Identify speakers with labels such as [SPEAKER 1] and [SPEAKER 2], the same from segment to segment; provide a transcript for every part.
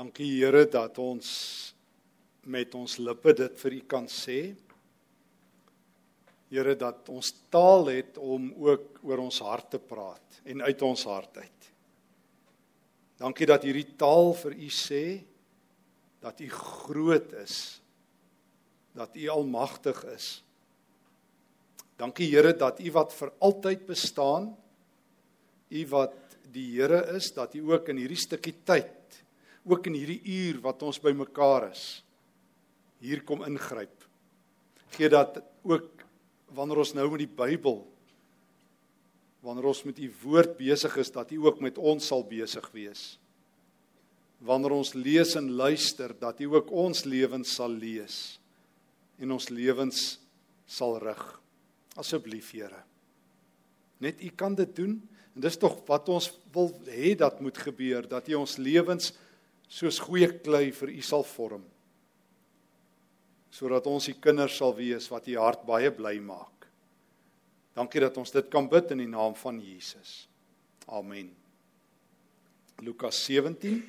[SPEAKER 1] Dankie Here dat ons met ons lippe dit vir U kan sê. Here dat ons taal het om ook oor ons hart te praat en uit ons hart uit. Dankie dat hierdie taal vir U sê dat U groot is. Dat U almagtig is. Dankie Here dat U wat vir altyd bestaan, U wat die Here is, dat U ook in hierdie stukkie tyd ook in hierdie uur wat ons bymekaar is hier kom ingryp. Gee dat ook wanneer ons nou met die Bybel wanneer ons met u woord besig is dat u ook met ons sal besig wees. Wanneer ons lees en luister dat u ook ons lewens sal lees en ons lewens sal rig. Asseblief Here. Net u kan dit doen en dis tog wat ons wil hê dat moet gebeur dat u ons lewens soos goeie klei vir u sal vorm sodat ons die kinders sal wees wat u hart baie bly maak. Dankie dat ons dit kan bid in die naam van Jesus. Amen. Lukas 17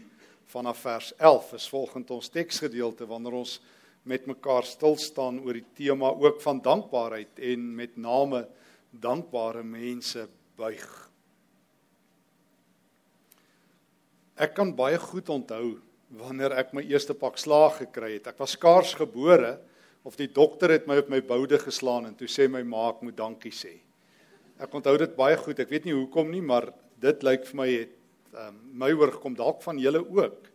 [SPEAKER 1] vanaf vers 11 is volgens ons teksgedeelte wanneer ons met mekaar stil staan oor die tema ook van dankbaarheid en met name dankbare mense buig. Ek kan baie goed onthou wanneer ek my eerste pak slaag gekry het. Ek was skaars gebore of die dokter het my op my boude geslaan en toe sê my ma ek moet dankie sê. Ek onthou dit baie goed. Ek weet nie hoekom nie, maar dit lyk vir my het um, my oorgekom dalk van julle ook.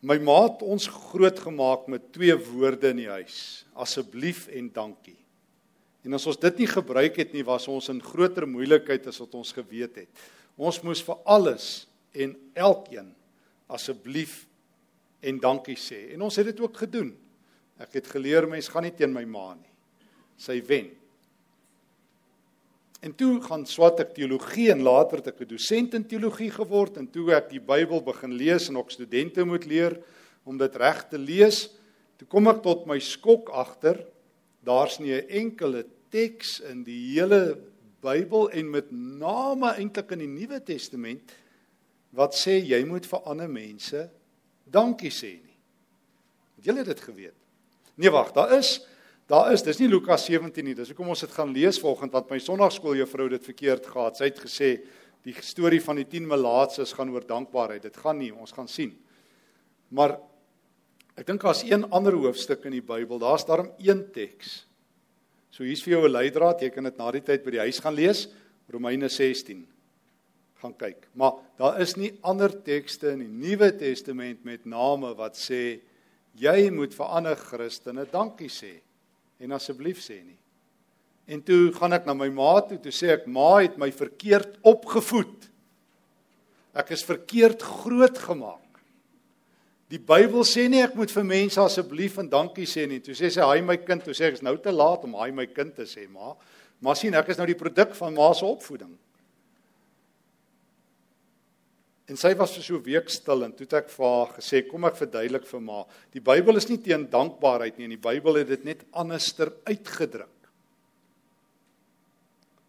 [SPEAKER 1] My ma het ons grootgemaak met twee woorde in die huis: asseblief en dankie. En as ons dit nie gebruik het nie, was ons in groter moeilikheid as wat ons geweet het. Ons moes vir alles en elkeen asseblief en dankie sê. En ons het dit ook gedoen. Ek het geleer mens gaan nie teen my ma nie. Sy wen. En toe gaan swat ek teologie en later het ek 'n dosent in teologie geword en toe ek die Bybel begin lees en ook studente moet leer om dit reg te lees, toe kom ek tot my skok agter daar's nie 'n enkele teks in die hele Bybel en met name eintlik in die Nuwe Testament wat sê jy moet vir ander mense dankie sê nie. Het julle dit geweet? Nee wag, daar is daar is, dis nie Lukas 17 nie. Dis hoekom ons dit gaan lees volgens wat my sonnaarskooljuffrou dit verkeerd gehad. Sy het gesê die storie van die 10 melaatses gaan oor dankbaarheid. Dit gaan nie, ons gaan sien. Maar ek dink daar's een ander hoofstuk in die Bybel. Daar's daarom een teks. So hier's vir jou 'n leidraad. Jy kan dit na die tyd by die huis gaan lees. Romeine 16 gaan kyk. Maar daar is nie ander tekste in die Nuwe Testament met name wat sê jy moet vir ander Christene dankie sê en asseblief sê nie. En toe gaan ek na my ma toe, toe sê ek ma het my verkeerd opgevoed. Ek is verkeerd grootgemaak. Die Bybel sê nie ek moet vir mense asseblief en dankie sê nie. Toe sê sy, "Haai my kind," toe sê ek, "Is nou te laat om haai my kind te sê, ma." Maar sien, ek is nou die produk van ma se opvoeding. En sy was vir so 'n week stil en toe het ek vir haar gesê kom ek verduidelik vir ma. Die Bybel is nie teen dankbaarheid nie en die Bybel het dit net anderster uitgedruk.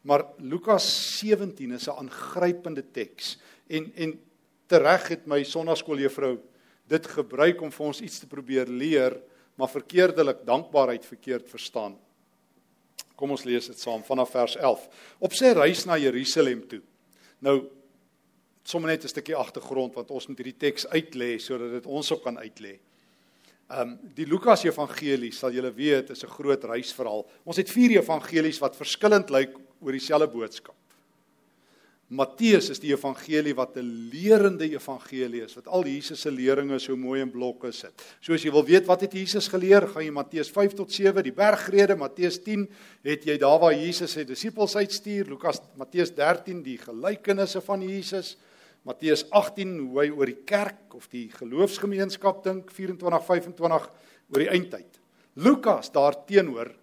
[SPEAKER 1] Maar Lukas 17 is 'n aangrypende teks en en tereg het my sonnaskooljuffrou dit gebruik om vir ons iets te probeer leer, maar verkeerdelik dankbaarheid verkeerd verstaan. Kom ons lees dit saam vanaf vers 11. Op sy reis na Jerusalem toe. Nou sommer net 'n stukkie agtergrond want ons moet hierdie teks uitlê sodat dit ons ook kan uitlê. Ehm um, die Lukas Evangelie sal julle weet is 'n groot reisverhaal. Ons het vier evangelies wat verskillend lyk oor dieselfde boodskap. Matteus is die evangelie wat 'n lerende evangelie is wat al Jesus se leringe so mooi in blokke sit. So as jy wil weet wat het Jesus geleer, gaan jy Matteus 5 tot 7, die bergrede, Matteus 10 het jy daar waar Jesus sy disippels uitstuur, Lukas Matteus 13 die gelykenisse van Jesus. Matteus 18 hoe hy oor die kerk of die geloofsgemeenskap dink 24 25 oor die eindtyd. Lukas daarteenoor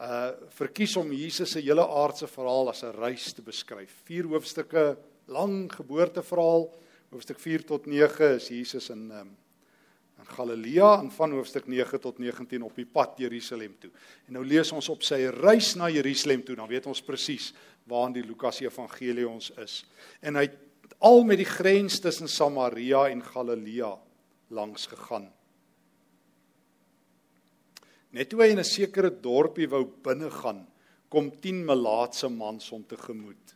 [SPEAKER 1] uh verkies om Jesus se hele aardse verhaal as 'n reis te beskryf. Vier hoofstukke lang geboorteverhaal. Hoofstuk 4 tot 9 is Jesus in um, in Galilea en van hoofstuk 9 tot 19 op die pad Jerusalem toe. En nou lees ons op sy reis na Jerusalem toe, dan weet ons presies waar in die Lukas Evangelie ons is. En hy al met die grens tussen Samaria en Galilea langs gegaan. Net toe hy in 'n sekere dorpie wou binne gaan, kom 10 melaatse mans om te gemoed.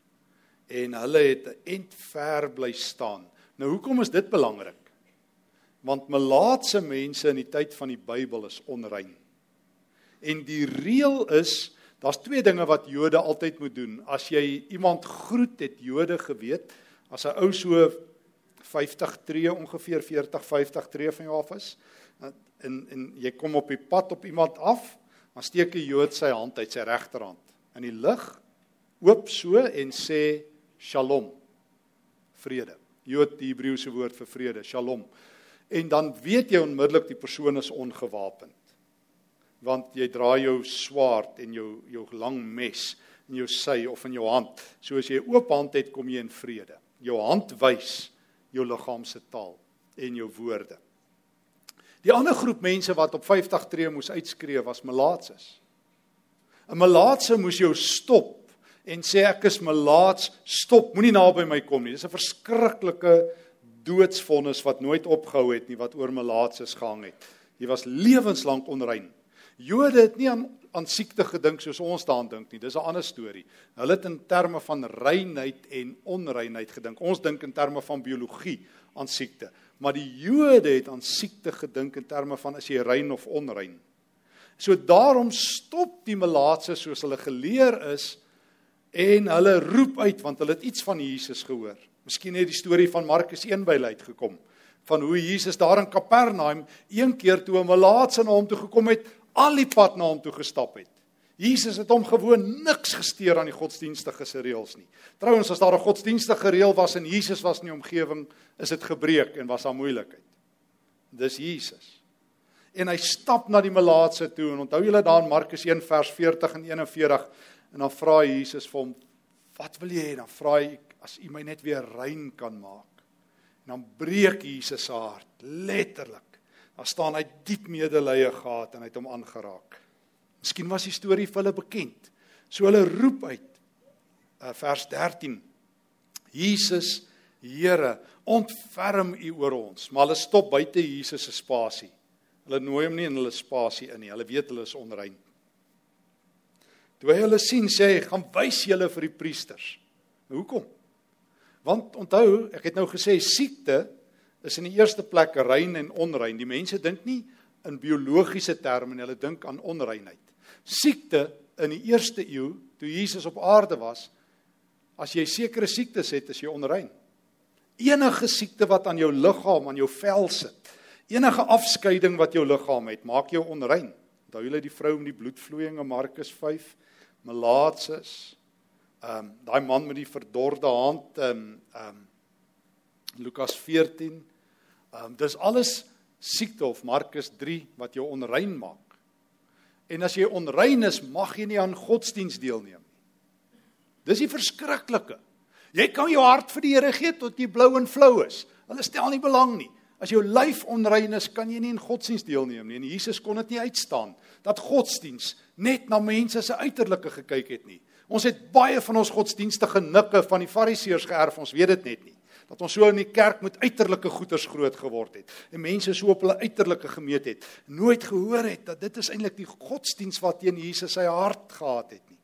[SPEAKER 1] En hulle het end ver bly staan. Nou hoekom is dit belangrik? Want melaatse mense in die tyd van die Bybel is onrein. En die reël is, daar's twee dinge wat Jode altyd moet doen. As jy iemand groet, het Jode geweet, as 'n ou so 50 tree ongeveer 40 50 tree van jou af is en en jy kom op die pad op iemand af dan steek 'n Jood sy hand uit sy regterhand in die lug oop so en sê shalom. Vrede. Jood die Hebreëse woord vir vrede shalom. En dan weet jy onmiddellik die persoon is ongewapend want jy dra jou swaard en jou jou lang mes in jou sy of in jou hand. So as jy oop hand het kom jy in vrede. Jou hand wys jou liggaamse taal en jou woorde. Die ander groep mense wat op 50 tree moes uitskree was melaatses. 'n Melaatse moes jou stop en sê ek is melaats, stop, moenie naby my kom nie. Dis 'n verskriklike doodsvonnis wat nooit opgehou het nie wat oor melaatses gehang het. Jy was lewenslank onrein. Jode het nie aan aan siekte gedink soos ons daaraan dink nie. Dis 'n ander storie. Hulle het in terme van reinheid en onreinheid gedink. Ons dink in terme van biologie aan siekte, maar die Jode het aan siekte gedink in terme van as jy rein of onrein. So daarom stop die melaatse soos hulle geleer is en hulle roep uit want hulle het iets van Jesus gehoor. Miskien het die storie van Markus 1 by hulle uitgekom van hoe Jesus daar in Kapernaum een keer toe 'n melaatse na hom toe gekom het al die pad na hom toe gestap het. Jesus het hom gewoon niks gesteer aan die godsdienstige se reëls nie. Trouwens as daar 'n godsdienstige reël was en Jesus was in die omgewing, is dit gebreek en was daar moeilikheid. Dis Jesus. En hy stap na die melaatse toe en onthou julle daar in Markus 1 vers 40 en 41 en dan vra Jesus vir hom, "Wat wil jy hê?" Dan vra hy, "As u my net weer rein kan maak." En dan breek Jesus se hart, letterlik. Daar staan hy diep medelee gehad en hy het hom aangeraak. Miskien was die storie vir hulle bekend. So hulle roep uit uh, vers 13. Jesus, Here, ontferm U oor ons. Maar hulle stop buite Jesus se spasie. Hulle nooi hom nie in hulle spasie in nie. Hulle weet hulle is onrein. Toe hy hulle sien, sê hy: "Gaan wys julle vir die priesters." Nou hoekom? Want onthou, ek het nou gesê siekte is in die eerste plek rein en onrein. Die mense dink nie in biologiese terme nie, hulle dink aan onreinheid. Siekte in die eerste eeu toe Jesus op aarde was, as jy sekere siektes het, is jy onrein. Enige siekte wat aan jou liggaam, aan jou vel sit, enige afskeiding wat jou liggaam het, maak jou onrein. Onthou julle die vrou met die bloedvloeiing in Markus 5, Malaatses, ehm um, daai man met die verdorde hand, ehm um, ehm um, Lukas 14. Ehm um, dis alles siekte of Markus 3 wat jou onrein maak. En as jy onrein is, mag jy nie aan godsdiens deelneem nie. Dis die verskriklike. Jy kan jou hart vir die Here gee tot jy blou en flou is. Hulle stel nie belang nie. As jou lyf onrein is, kan jy nie in godsdiens deelneem nie. En Jesus kon dit nie uitstaan dat godsdiens net na mense se uiterlike gekyk het nie. Ons het baie van ons godsdienstige nikke van die Fariseërs geërf, ons weet dit net nie dat ons so in die kerk met uiterlike goeders groot geword het en mense so op hulle uiterlike gemeet het nooit gehoor het dat dit is eintlik die godsdiens wat teen Jesus sy hart gehad het nie.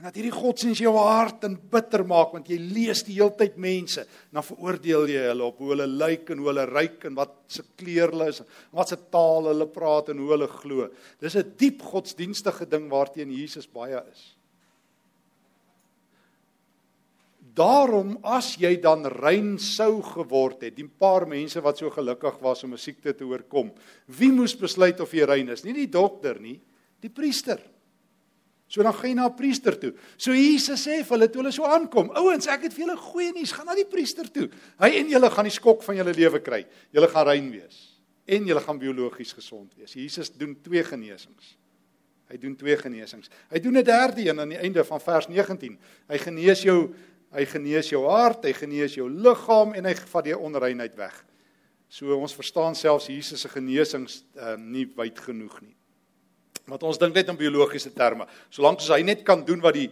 [SPEAKER 1] En dat hierdie godsdiens jou hart in bitter maak want jy lees die heeltyd mense dan veroordeel jy hulle op hoe hulle lyk en hoe hulle ryk en wat se kleur hulle is en wat se taal hulle praat en hoe hulle glo. Dis 'n diep godsdienstige ding waarteen Jesus baie is Daarom as jy dan rein sou geword het, die paar mense wat so gelukkig was om 'n siekte te oorkom, wie moes besluit of jy rein is? Nie die dokter nie, die priester. So dan gaan jy na 'n priester toe. So Jesus sê vir hulle toe hulle so aankom, ouens, ek het vir julle goeie nuus, gaan na die priester toe. Hy en julle gaan die skok van julle lewe kry. Julle gaan rein wees en julle gaan biologies gesond wees. Jesus doen twee genesings. Hy doen twee genesings. Hy doen 'n derde een aan die einde van vers 19. Hy genees jou Hy genees jou hart, hy genees jou liggaam en hy vat die onreinheid weg. So ons verstaan selfs Jesus se genesings uh, nie wyd genoeg nie. Want ons dink net in biologiese terme. Solank as hy net kan doen wat die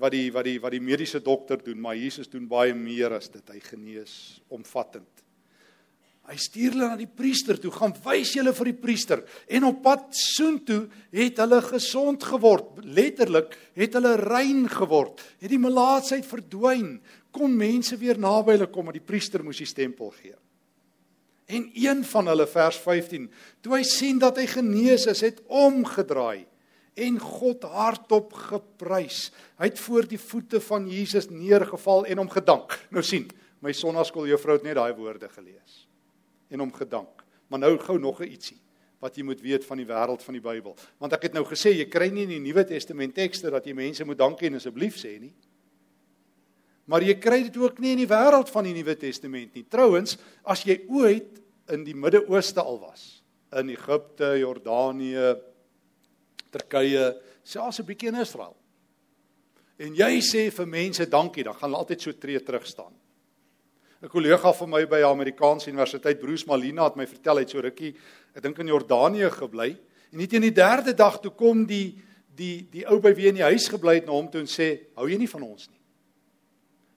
[SPEAKER 1] wat die wat die wat die mediese dokter doen, maar Jesus doen baie meer as dit. Hy genees omvattend. Hy stuur hulle na die priester toe, gaan wys julle vir die priester en op pad soontoe het hulle gesond geword. Letterlik het hulle rein geword. Het die melaatsheid verdwyn. Kon mense weer naby hulle kom, maar die priester moes die stempel gee. En een van hulle vers 15, toe hy sien dat hy genees is, het omgedraai en God hardop geprys. Hy het voor die voete van Jesus neergeval en hom gedank. Nou sien, my sonnaskool juffrou het net daai woorde gelees en hom gedank. Maar nou gou nog 'n ietsie wat jy moet weet van die wêreld van die Bybel. Want ek het nou gesê jy kry nie in die Nuwe Testament tekste dat jy mense moet dankie en asseblief sê nie. Maar jy kry dit ook nie in die wêreld van die Nuwe Testament nie. Trouwens, as jy ooit in die Midde-Ooste al was, in Egipte, Jordanië, Turkye, selfs 'n bietjie in Israel. En jy sê vir mense dankie, dan gaan hulle altyd so tree terug staan. 'n kollega van my by die Amerikaanse Universiteit, Bruce Malina, het my vertel hy het so rukkie, ek dink in Jordanië gebly. En net in die derde dag toe kom die die die ou by wie in die huis gebly het na hom toe en sê, "Hou jy nie van ons nie?"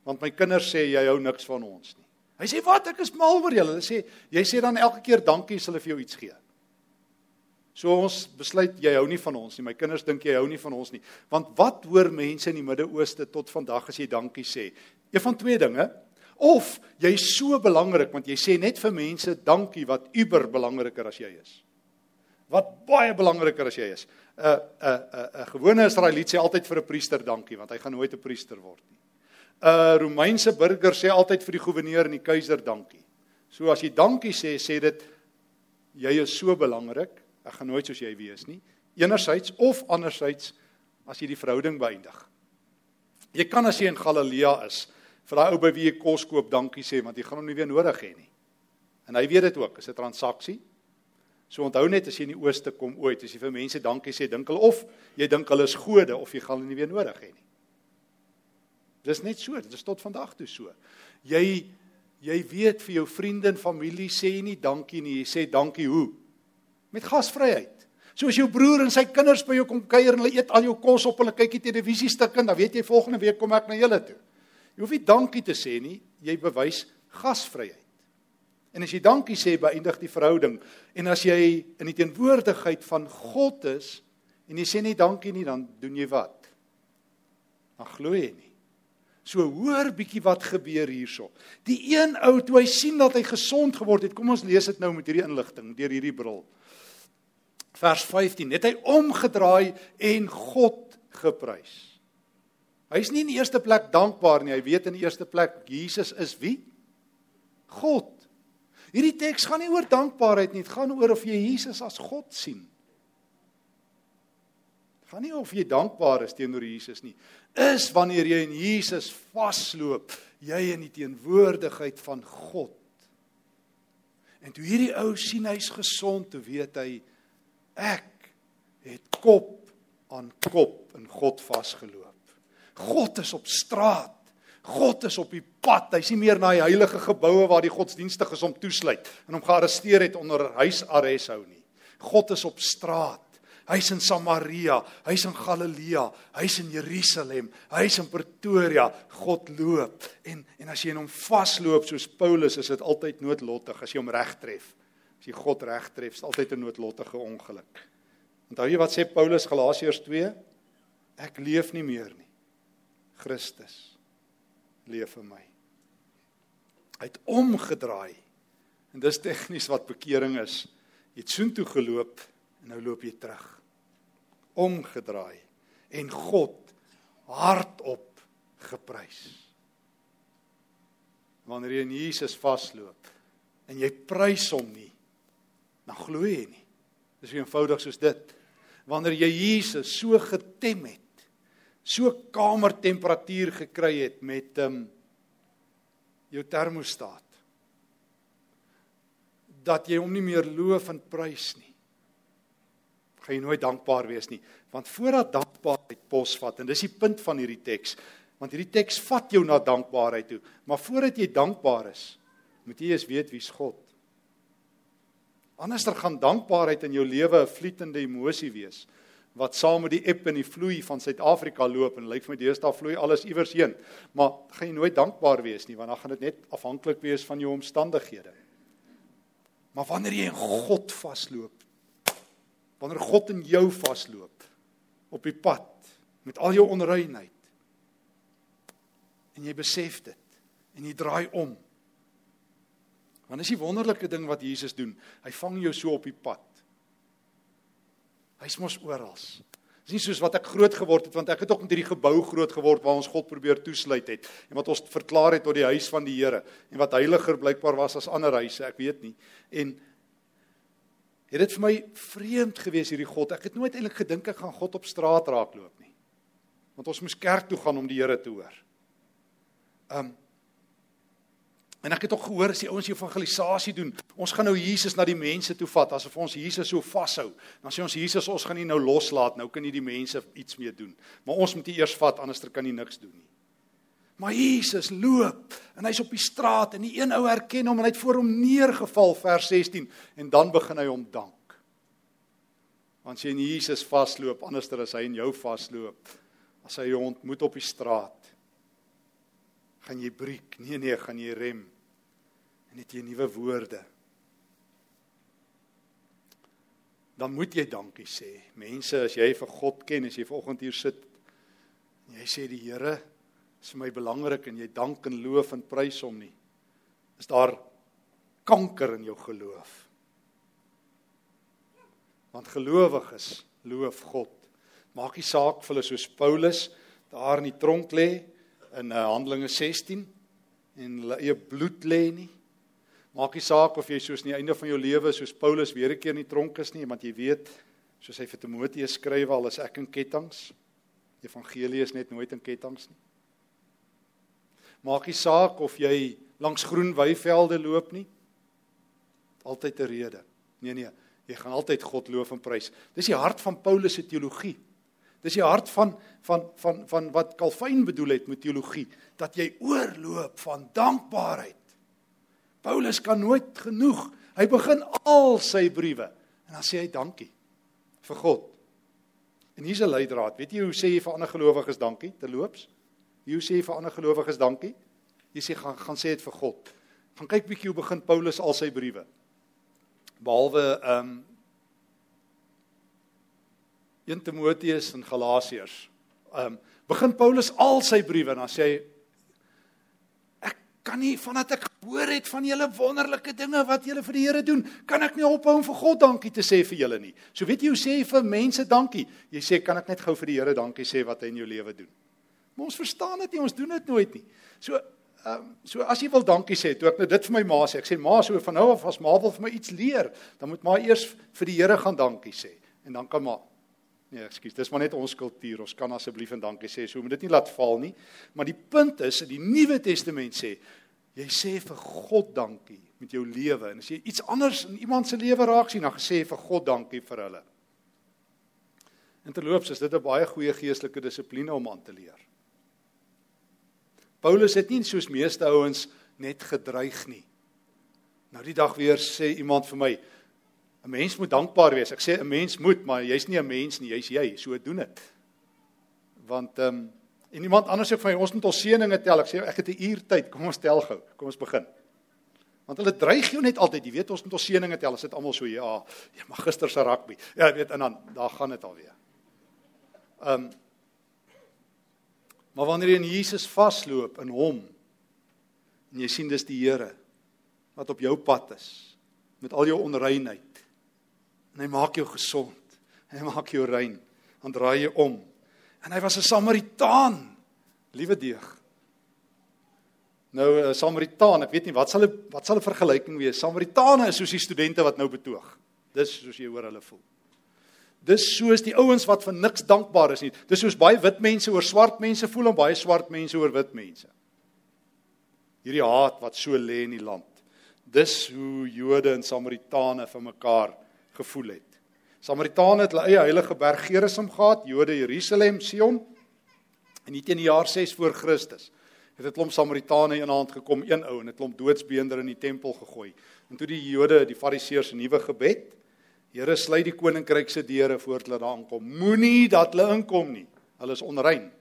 [SPEAKER 1] Want my kinders sê jy hou niks van ons nie. Hy sê, "Wat? Ek is mal oor julle." Hulle sê, "Jy sê dan elke keer dankie as hulle vir jou iets gee." So ons besluit jy hou nie van ons nie. My kinders dink jy hou nie van ons nie. Want wat hoor mense in die Midde-Ooste tot vandag as jy dankie sê? Een van twee dinge. Of jy's so belangrik want jy sê net vir mense dankie wat uber belangriker as jy is. Wat baie belangriker as jy is. 'n 'n 'n 'n gewone Israeliet sê altyd vir 'n priester dankie want hy gaan nooit 'n priester word nie. 'n Romeinse burger sê altyd vir die goewerneur en die keiser dankie. So as jy dankie sê, sê dit jy is so belangrik, ek gaan nooit soos jy wees nie. Enerzijds of anderzijds as jy die verhouding beëindig. Jy kan as jy in Galilea is, vir daai ou by wie jy kos koop dankie sê want jy gaan hom nie weer nodig hê nie. En hy weet dit ook, is 'n transaksie. So onthou net as jy in die ooste kom ooit, as jy vir mense dankie sê, dink hulle of jy dink hulle is gode of jy gaan hulle nie weer nodig hê nie. Dis net so, dit is tot vandag toe so. Jy jy weet vir jou vriende en familie sê jy nie dankie nie, jy sê dankie hoe? Met gasvryheid. So as jou broer en sy kinders by jou kom kuier en hulle eet al jou kos op, hulle kyk die televisie stukke, dan weet jy volgende week kom ek na julle toe. Jy hoef nie dankie te sê nie, jy bewys gasvryheid. En as jy dankie sê, beëindig die verhouding. En as jy in die teenwoordigheid van God is en jy sê nie dankie nie, dan doen jy wat? Dan glo jy nie. So hoor bietjie wat gebeur hierso. Die een ou toe hy sien dat hy gesond geword het, kom ons lees dit nou met hierdie inligting deur hierdie bril. Vers 15. Het hy omgedraai en God geprys. Hy's nie in die eerste plek dankbaar nie. Hy weet in die eerste plek Jesus is wie? God. Hierdie teks gaan nie oor dankbaarheid nie, dit gaan oor of jy Jesus as God sien. Dit gaan nie of jy dankbaar is teenoor Jesus nie. Is wanneer jy in Jesus vasloop, jy in die teenwoordigheid van God. En toe hierdie ou sien hy's gesond, toe weet hy ek het kop aan kop in God vasgeloop. God is op straat. God is op die pad. Hy's nie meer na die heilige geboue waar die godsdienstiges hom toesluit en hom gearresteer het onder huisarrest hou nie. God is op straat. Hy's in Samaria, hy's in Galilea, hy's in Jerusalem, hy's in Pretoria. God loop en en as jy in hom vasloop soos Paulus, is dit altyd noodlottig as jy hom reg tref. As jy God reg tref, is altyd 'n noodlottige ongeluk. Onthou jy wat sê Paulus Galasiërs 2? Ek leef nie meer nie. Christus leef in my. Hy het omgedraai. En dis tegnies wat bekering is. Jy het soontoe geloop en nou loop jy terug. Omgedraai en God hardop geprys. Wanneer jy in Jesus vasloop en jy prys hom nie, dan glo jy nie. Dis eenvoudig soos dit. Wanneer jy Jesus so getem het so kamertemperatuur gekry het met ehm um, jou termostaat dat jy hom nie meer loof en prys nie. Gaan jy nooit dankbaar wees nie, want voordat dankbaarheid posvat en dis die punt van hierdie teks, want hierdie teks vat jou na dankbaarheid toe, maar voordat jy dankbaar is, moet jy eers weet wie's God. Anderster gaan dankbaarheid in jou lewe 'n vlietende emosie wees wat saam met die eb en die vloei van Suid-Afrika loop en lyk vir my deesdae vloei alles iewers heen. Maar gaan jy nooit dankbaar wees nie want dan gaan dit net afhanklik wees van jou omstandighede. Maar wanneer jy in God vasloop, wanneer God in jou vasloop op die pad met al jou onreinheid en jy besef dit en jy draai om. Want dis die wonderlike ding wat Jesus doen. Hy vang jou so op die pad. Hy's mos oral. Dis nie soos wat ek groot geword het want ek het ook met hierdie gebou groot geword waar ons God probeer toesluit het en wat ons verklaar het tot die huis van die Here en wat heiliger blykbaar was as ander huise, ek weet nie. En het dit vir my vreemd gewees hierdie God. Ek het nooit eintlik gedink ek gaan God op straat raakloop nie. Want ons moes kerk toe gaan om die Here te hoor. Um En ek het ook gehoor as die ouens evangelisasie doen, ons gaan nou Jesus na die mense toe vat asof ons Jesus so vashou. Dan sê ons Jesus, ons gaan nie nou loslaat, nou kan nie die mense iets meer doen. Maar ons moet eers vat anderster kan nie niks doen nie. Maar Jesus loop en hy's op die straat en die een ou herken hom en hy het voor hom neergeval vers 16 en dan begin hy hom dank. Want as jy in Jesus vasloop, anderster as hy in jou vasloop, as hy jou ontmoet op die straat, gaan jy breek. Nee nee, gaan jy rem en het jy nuwe woorde. Dan moet jy dankie sê. Mense, as jy vir God ken, as jy vanoggend hier sit en jy sê die Here is vir my belangrik en jy dank en loof en prys hom nie. Is daar kanker in jou geloof? Want gelowiges loof God. Maak nie saak of hulle soos Paulus daar in die tronk lê in uh, Handelinge 16 en hulle eie bloed lê nie. Maak nie saak of jy soos aan die einde van jou lewe soos Paulus weer 'n keer in die tronk is nie, want jy weet soos hy vir Timoteus skryf al is ek in ketTINGS. Evangelie is net nooit in ketTINGS nie. Maak nie saak of jy langs groen weivelde loop nie. Altyd 'n rede. Nee nee, jy gaan altyd God loof en prys. Dis die hart van Paulus se teologie. Dis die hart van van van van wat Calvin bedoel het met teologie, dat jy oorloop van dankbaarheid Paulus kan nooit genoeg. Hy begin al sy briewe en dan sê hy dankie vir God. En hier's 'n leidraad. Weet jy hoe sê jy vir ander gelowiges dankie terloops? Hoe sê jy vir ander gelowiges dankie? Jy sê gaan gaan sê dit vir God. Gaan kyk bietjie hoe begin Paulus al sy briewe. Behalwe ehm um, 1 Timoteus en Galasiërs. Ehm um, begin Paulus al sy briewe en dan sê hy kan nie vandat ek hoor het van julle wonderlike dinge wat julle vir die Here doen, kan ek nie ophou om vir God dankie te sê vir julle nie. So weet jy hoe sê jy vir mense dankie? Jy sê kan ek net gou vir die Here dankie sê wat hy in jou lewe doen. Maar ons verstaan dit nie, ons doen dit nooit nie. So ehm um, so as jy wil dankie sê, toe ek nou dit vir my ma sê, ek sê ma so van nou af as ma wil vir my iets leer, dan moet ma eers vir die Here gaan dankie sê en dan kan ma Nee, ekskuus, dis maar net ons kultuur. Ons kan asseblief en dankie sê. So moet dit nie laat val nie. Maar die punt is, die Nuwe Testament sê, jy sê vir God dankie met jou lewe. En as jy iets anders in iemand se lewe raak sien, dan sê jy vir God dankie vir hulle. En terloops is dit 'n baie goeie geestelike dissipline om aan te leer. Paulus het nie soos meeste ouens net gedreig nie. Nou die dag weer sê iemand vir my, 'n mens moet dankbaar wees. Ek sê 'n mens moet, maar jy's nie 'n mens nie, jy's jy. So doen dit. Want ehm um, en iemand anders sê vir my ons moet ons seëninge tel. Ek sê ek het 'n uur tyd. Kom ons tel gou. Kom ons begin. Want hulle dreig jou net altyd. Jy weet ons moet ons seëninge tel. As dit almal so ja, ja, maar gister se rugby. Ja, jy weet en dan daar gaan dit alweer. Ehm um, Maar wanneer jy in Jesus vasloop in hom en jy sien dis die Here wat op jou pad is met al jou onreinheid en hy maak jou gesond. Hy maak jou rein. Dan draai jy om. En hy was 'n Samaritaan. Liewe deeg. Nou 'n Samaritaan, ek weet nie wat sal 'n wat sal 'n vergelyking wees. Samaritane is soos die studente wat nou betoog. Dis soos jy hoor hulle voel. Dis soos die ouens wat vir niks dankbaar is nie. Dis soos baie wit mense oor swart mense voel en baie swart mense oor wit mense. Hierdie haat wat so lê in die land. Dis hoe Jode en Samaritane vir mekaar gevoel het. Samaritane het hulle eie heilige berg Gerizim gehad, Jode Jerusalem, Sion. En hier teen die jaar 6 voor Christus het 'n klomp Samaritane in hand gekom, een ou en 'n klomp doodsbeender in die tempel gegooi. En toe die Jode, die Fariseërs 'n nuwe gebed, Here sluit die koninkryk se deure voor hulle daar aankom. Moenie dat hulle inkom nie. Hulle is onrein.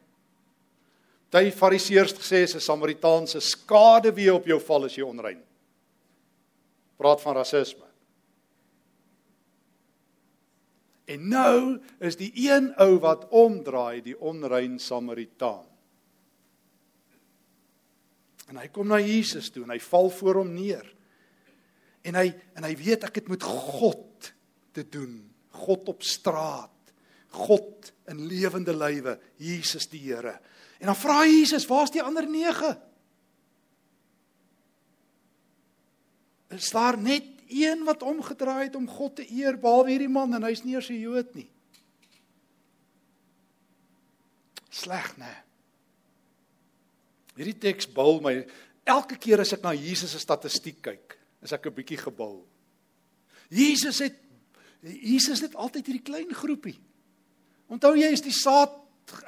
[SPEAKER 1] Party fariseërs gesê is 'n Samaritaanse skade wie op jou val as jy onrein. Praat van rasisme. En nou is die een ou wat omdraai, die onrein Samaritaan. En hy kom na Jesus toe en hy val voor hom neer. En hy en hy weet ek het met God te doen. God op straat. God in lewende lywe, Jesus die Here. En dan vra Jesus, "Waar's die ander 9?" Is daar net een wat omgedraai het om God te eer behalwe hierdie man en hy's nie eers 'n Jood nie? Sleg, né? Hierdie teks bul my elke keer as ek na Jesus se statistiek kyk, is ek 'n bietjie gebul. Jesus het Jesus het altyd hierdie klein groepie. Onthou jy is die saad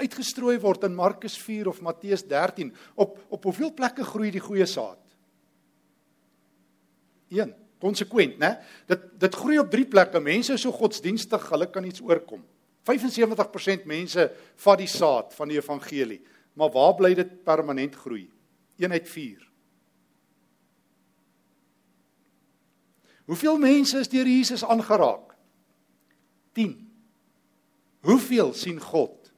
[SPEAKER 1] uitgestrooi word in Markus 4 of Matteus 13 op op hoeveel plekke groei die goeie saad? 1. Konsekwent, né? Dit dit groei op 3 plekke. Mense is so godsdienstig, hulle kan iets oorkom. 75% mense vat die saad van die evangelie, maar waar bly dit permanent groei? 1 uit 4. Hoeveel mense is deur Jesus aangeraak? 10. Hoeveel sien God?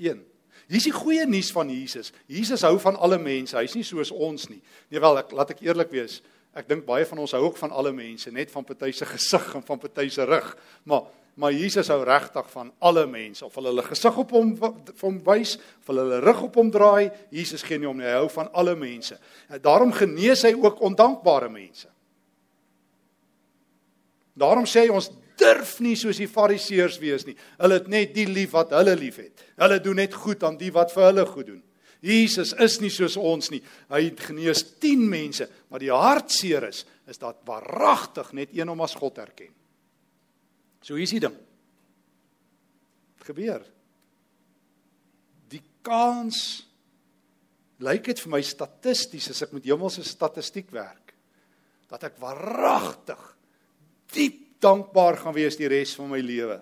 [SPEAKER 1] 1. Hier's die goeie nuus van Jesus. Jesus hou van alle mense. Hy's nie soos ons nie. Nee wel, ek laat ek eerlik wees. Ek dink baie van ons hou ook van alle mense, net van party se gesig en van party se rug. Maar maar Jesus hou regtig van alle mense. Of hulle hulle gesig op hom vir hom wys, of hulle hulle rug op hom draai, Jesus gee nie om nie. Hy hou van alle mense. Daarom genees hy ook ondankbare mense. Daarom sê hy ons durf nie soos die fariseërs wees nie. Hulle het net die lief wat hulle liefhet. Hulle doen net goed aan die wat vir hulle goed doen. Jesus is nie soos ons nie. Hy het genees 10 mense, maar die hartseer is is dat waaragtig net een om as God erken. So hier's die ding. Gebeur. Die kans lyk dit vir my statisties as ek met hemelse statistiek werk dat ek waaragtig diep dankbaar gaan wees die res van my lewe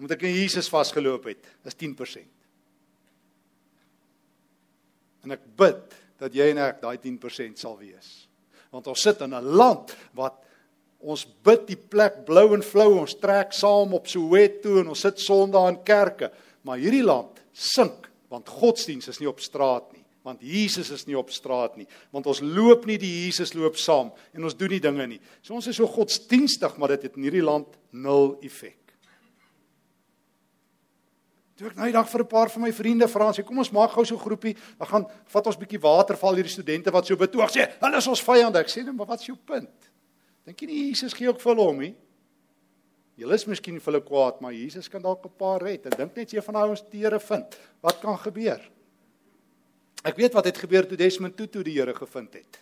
[SPEAKER 1] omdat ek in Jesus vasgeloop het. Dis 10%. En ek bid dat jy en ek daai 10% sal wees. Want ons sit in 'n land wat ons bid die plek blou en flou, ons trek saam op Soweto en ons sit Sondag in kerke, maar hierdie land sink want godsdiens is nie op straat nie want Jesus is nie op straat nie want ons loop nie die Jesus loop saam en ons doen nie dinge nie. So ons is so godsdienstig maar dit het in hierdie land nul effek Toe ek nou die dag vir 'n paar van my vriende vra en sê kom ons maak gou so 'n groepie dan gaan vat ons bietjie waterval hierdie studente wat so betoog. Sê hulle is ons vyande. Ek sê net maar wat is jou punt? Dink jy nie Jesus gee ook vir hulle om nie? Julle is miskien vir hulle kwaad maar Jesus kan dalk 'n paar red. En dink net jy van daai ons teere vind. Wat kan gebeur? Ek weet wat het gebeur toe Desmond Tutu die Here gevind het.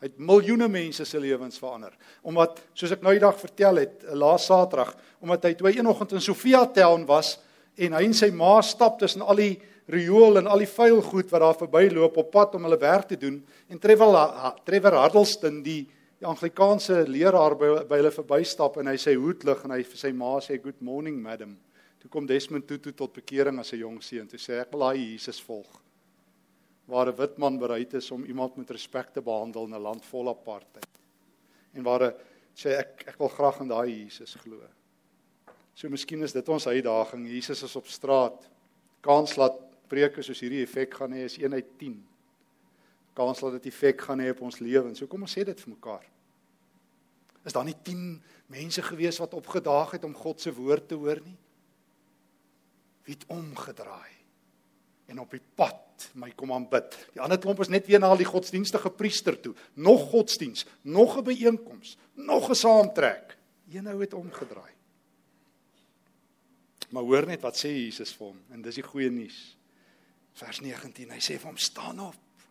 [SPEAKER 1] Hy het miljoene mense se lewens verander. Omdat soos ek nou die dag vertel het, laas Saterdag, omdat hy toe een oggend in Sofia Town was en hy en sy ma stap tussen al die riool en al die vuil goed wat daar verbyloop op pad om hulle werk te doen en Trevor Trevor Huddleston die die Anglikaanse leraar by, by hulle verbystap en hy sê hoedlig en hy vir sy ma sê good morning madam. Toe kom Desmond Tutu tot bekering as 'n jong seun. Toe sê ek wil hy Jesus volg waar 'n wit man bereid is om iemand met respek te behandel in 'n land vol apartheid. En waar 'n sê ek ek wil graag in daai Jesus glo. So miskien is dit ons uitdaging. Jesus is op straat. Kans laat preke soos hierdie effek gaan hê is 1 uit 10. Kans laat dit effek gaan hê op ons lewens. So kom ons sê dit vir mekaar. Is daar nie 10 mense gewees wat opgedaag het om God se woord te hoor nie? Wie het omgedraai? en op die pad my kom aanbid. Die ander klomp is net weer na al die godsdienstige priester toe. Nog godsdiens, nog 'n byeenkoms, nog 'n saamtrek. Een ou het omgedraai. Maar hoor net wat sê Jesus vir hom en dis die goeie nuus. Vers 19. Hy sê vir hom: "Staan op.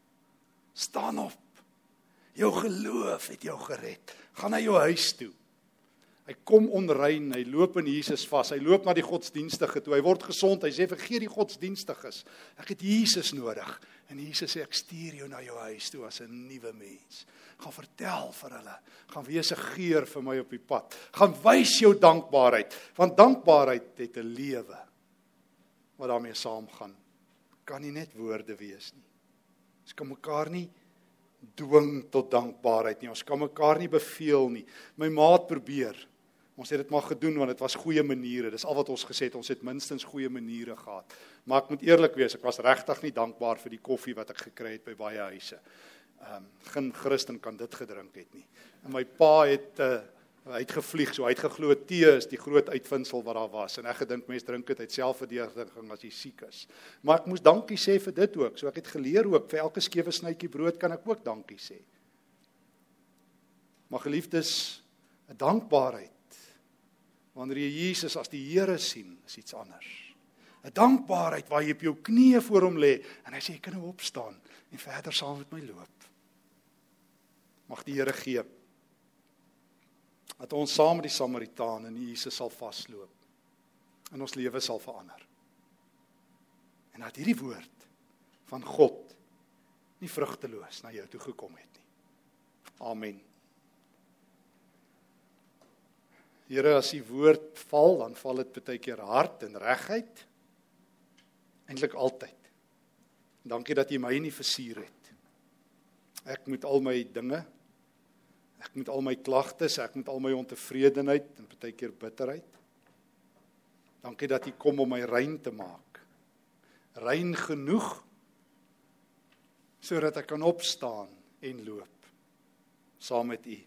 [SPEAKER 1] Staan op. Jou geloof het jou gered. Gaan na jou huis toe." Hy kom onrein, hy loop in Jesus vas. Hy loop na die godsdienstige toe. Hy word gesond. Hy sê vergeet die godsdienstiges. Ek het Jesus nodig. En Jesus sê ek stuur jou na jou huis toe as 'n nuwe mens. Gaan vertel vir hulle. Gaan wees 'n geur vir my op die pad. Gaan wys jou dankbaarheid, want dankbaarheid het 'n lewe wat daarmee saamgaan. Kan nie net woorde wees nie. Ons kan mekaar nie dwing tot dankbaarheid nie. Ons kan mekaar nie beveel nie. My maat probeer. Ons het dit maar gedoen want dit was goeie maniere. Dis al wat ons gesê het. Ons het minstens goeie maniere gehad. Maar ek moet eerlik wees, ek was regtig nie dankbaar vir die koffie wat ek gekry het by baie huise. Ehm um, geen Christen kan dit gedrink het nie. En my pa het uh, hy het gevlieg, so hy het geglo tee is die groot uitvinding wat daar was. En ek gedink mense drink dit selfverdediging as jy siek is. Maar ek moes dankie sê vir dit ook. So ek het geleer ook vir elke skewe snytjie brood kan ek ook dankie sê. Maar geliefdes, 'n dankbaarheid wanneer jy Jesus as die Here sien, is iets anders. 'n Dankbaarheid waar jy op jou knieë voor hom lê en hy sê jy kan nou opstaan en verder saam met my loop. Mag die Here gee dat ons saam met die Samaritaan en Jesus sal vasloop en ons lewe sal verander. En dat hierdie woord van God nie vrugteloos na jou toe gekom het nie. Amen. Here as u woord val, dan val dit baie keer hard en reguit. Eintlik altyd. Dankie dat u my nie versuur het. Ek moet al my dinge ek moet al my klagtes, ek moet al my ontevredenheid en baie keer bitterheid. Dankie dat u kom om my rein te maak. Rein genoeg sodat ek kan opstaan en loop saam met u.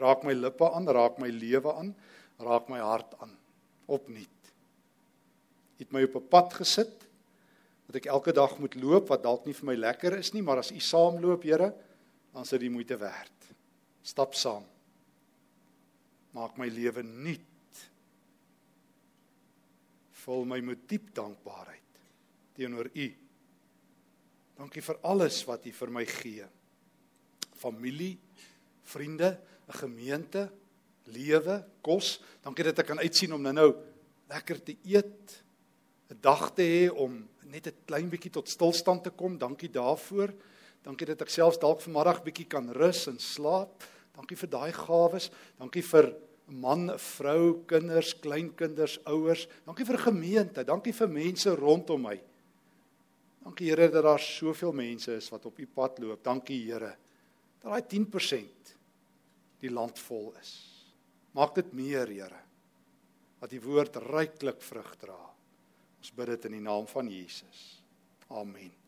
[SPEAKER 1] Raak my lippe aan, raak my lewe aan, raak my hart aan opnuut. Het my op 'n pad gesit wat ek elke dag moet loop wat dalk nie vir my lekker is nie, maar as u saamloop, Here, dan is dit moeite werd. Stap saam. Maak my lewe nuut. Vul my met diep dankbaarheid teenoor u. Dankie vir alles wat u vir my gee. Familie, vriende, 'n gemeente, lewe, kos. Dankie dat ek kan uitsien om nou-nou lekker te eet, 'n dag te hê om net 'n klein bietjie tot stilstand te kom. Dankie daarvoor. Dankie dat ek selfs dalk vanmiddag bietjie kan rus en slaap. Dankie vir daai gawes. Dankie vir 'n man, 'n vrou, kinders, kleinkinders, ouers. Dankie vir gemeente. Dankie vir mense rondom my. Dankie Here dat daar soveel mense is wat op u pad loop. Dankie Here. Dat daai 10% die land vol is. Maak dit meer, Here. Dat die woord ryklik vrug dra. Ons bid dit in die naam van Jesus. Amen.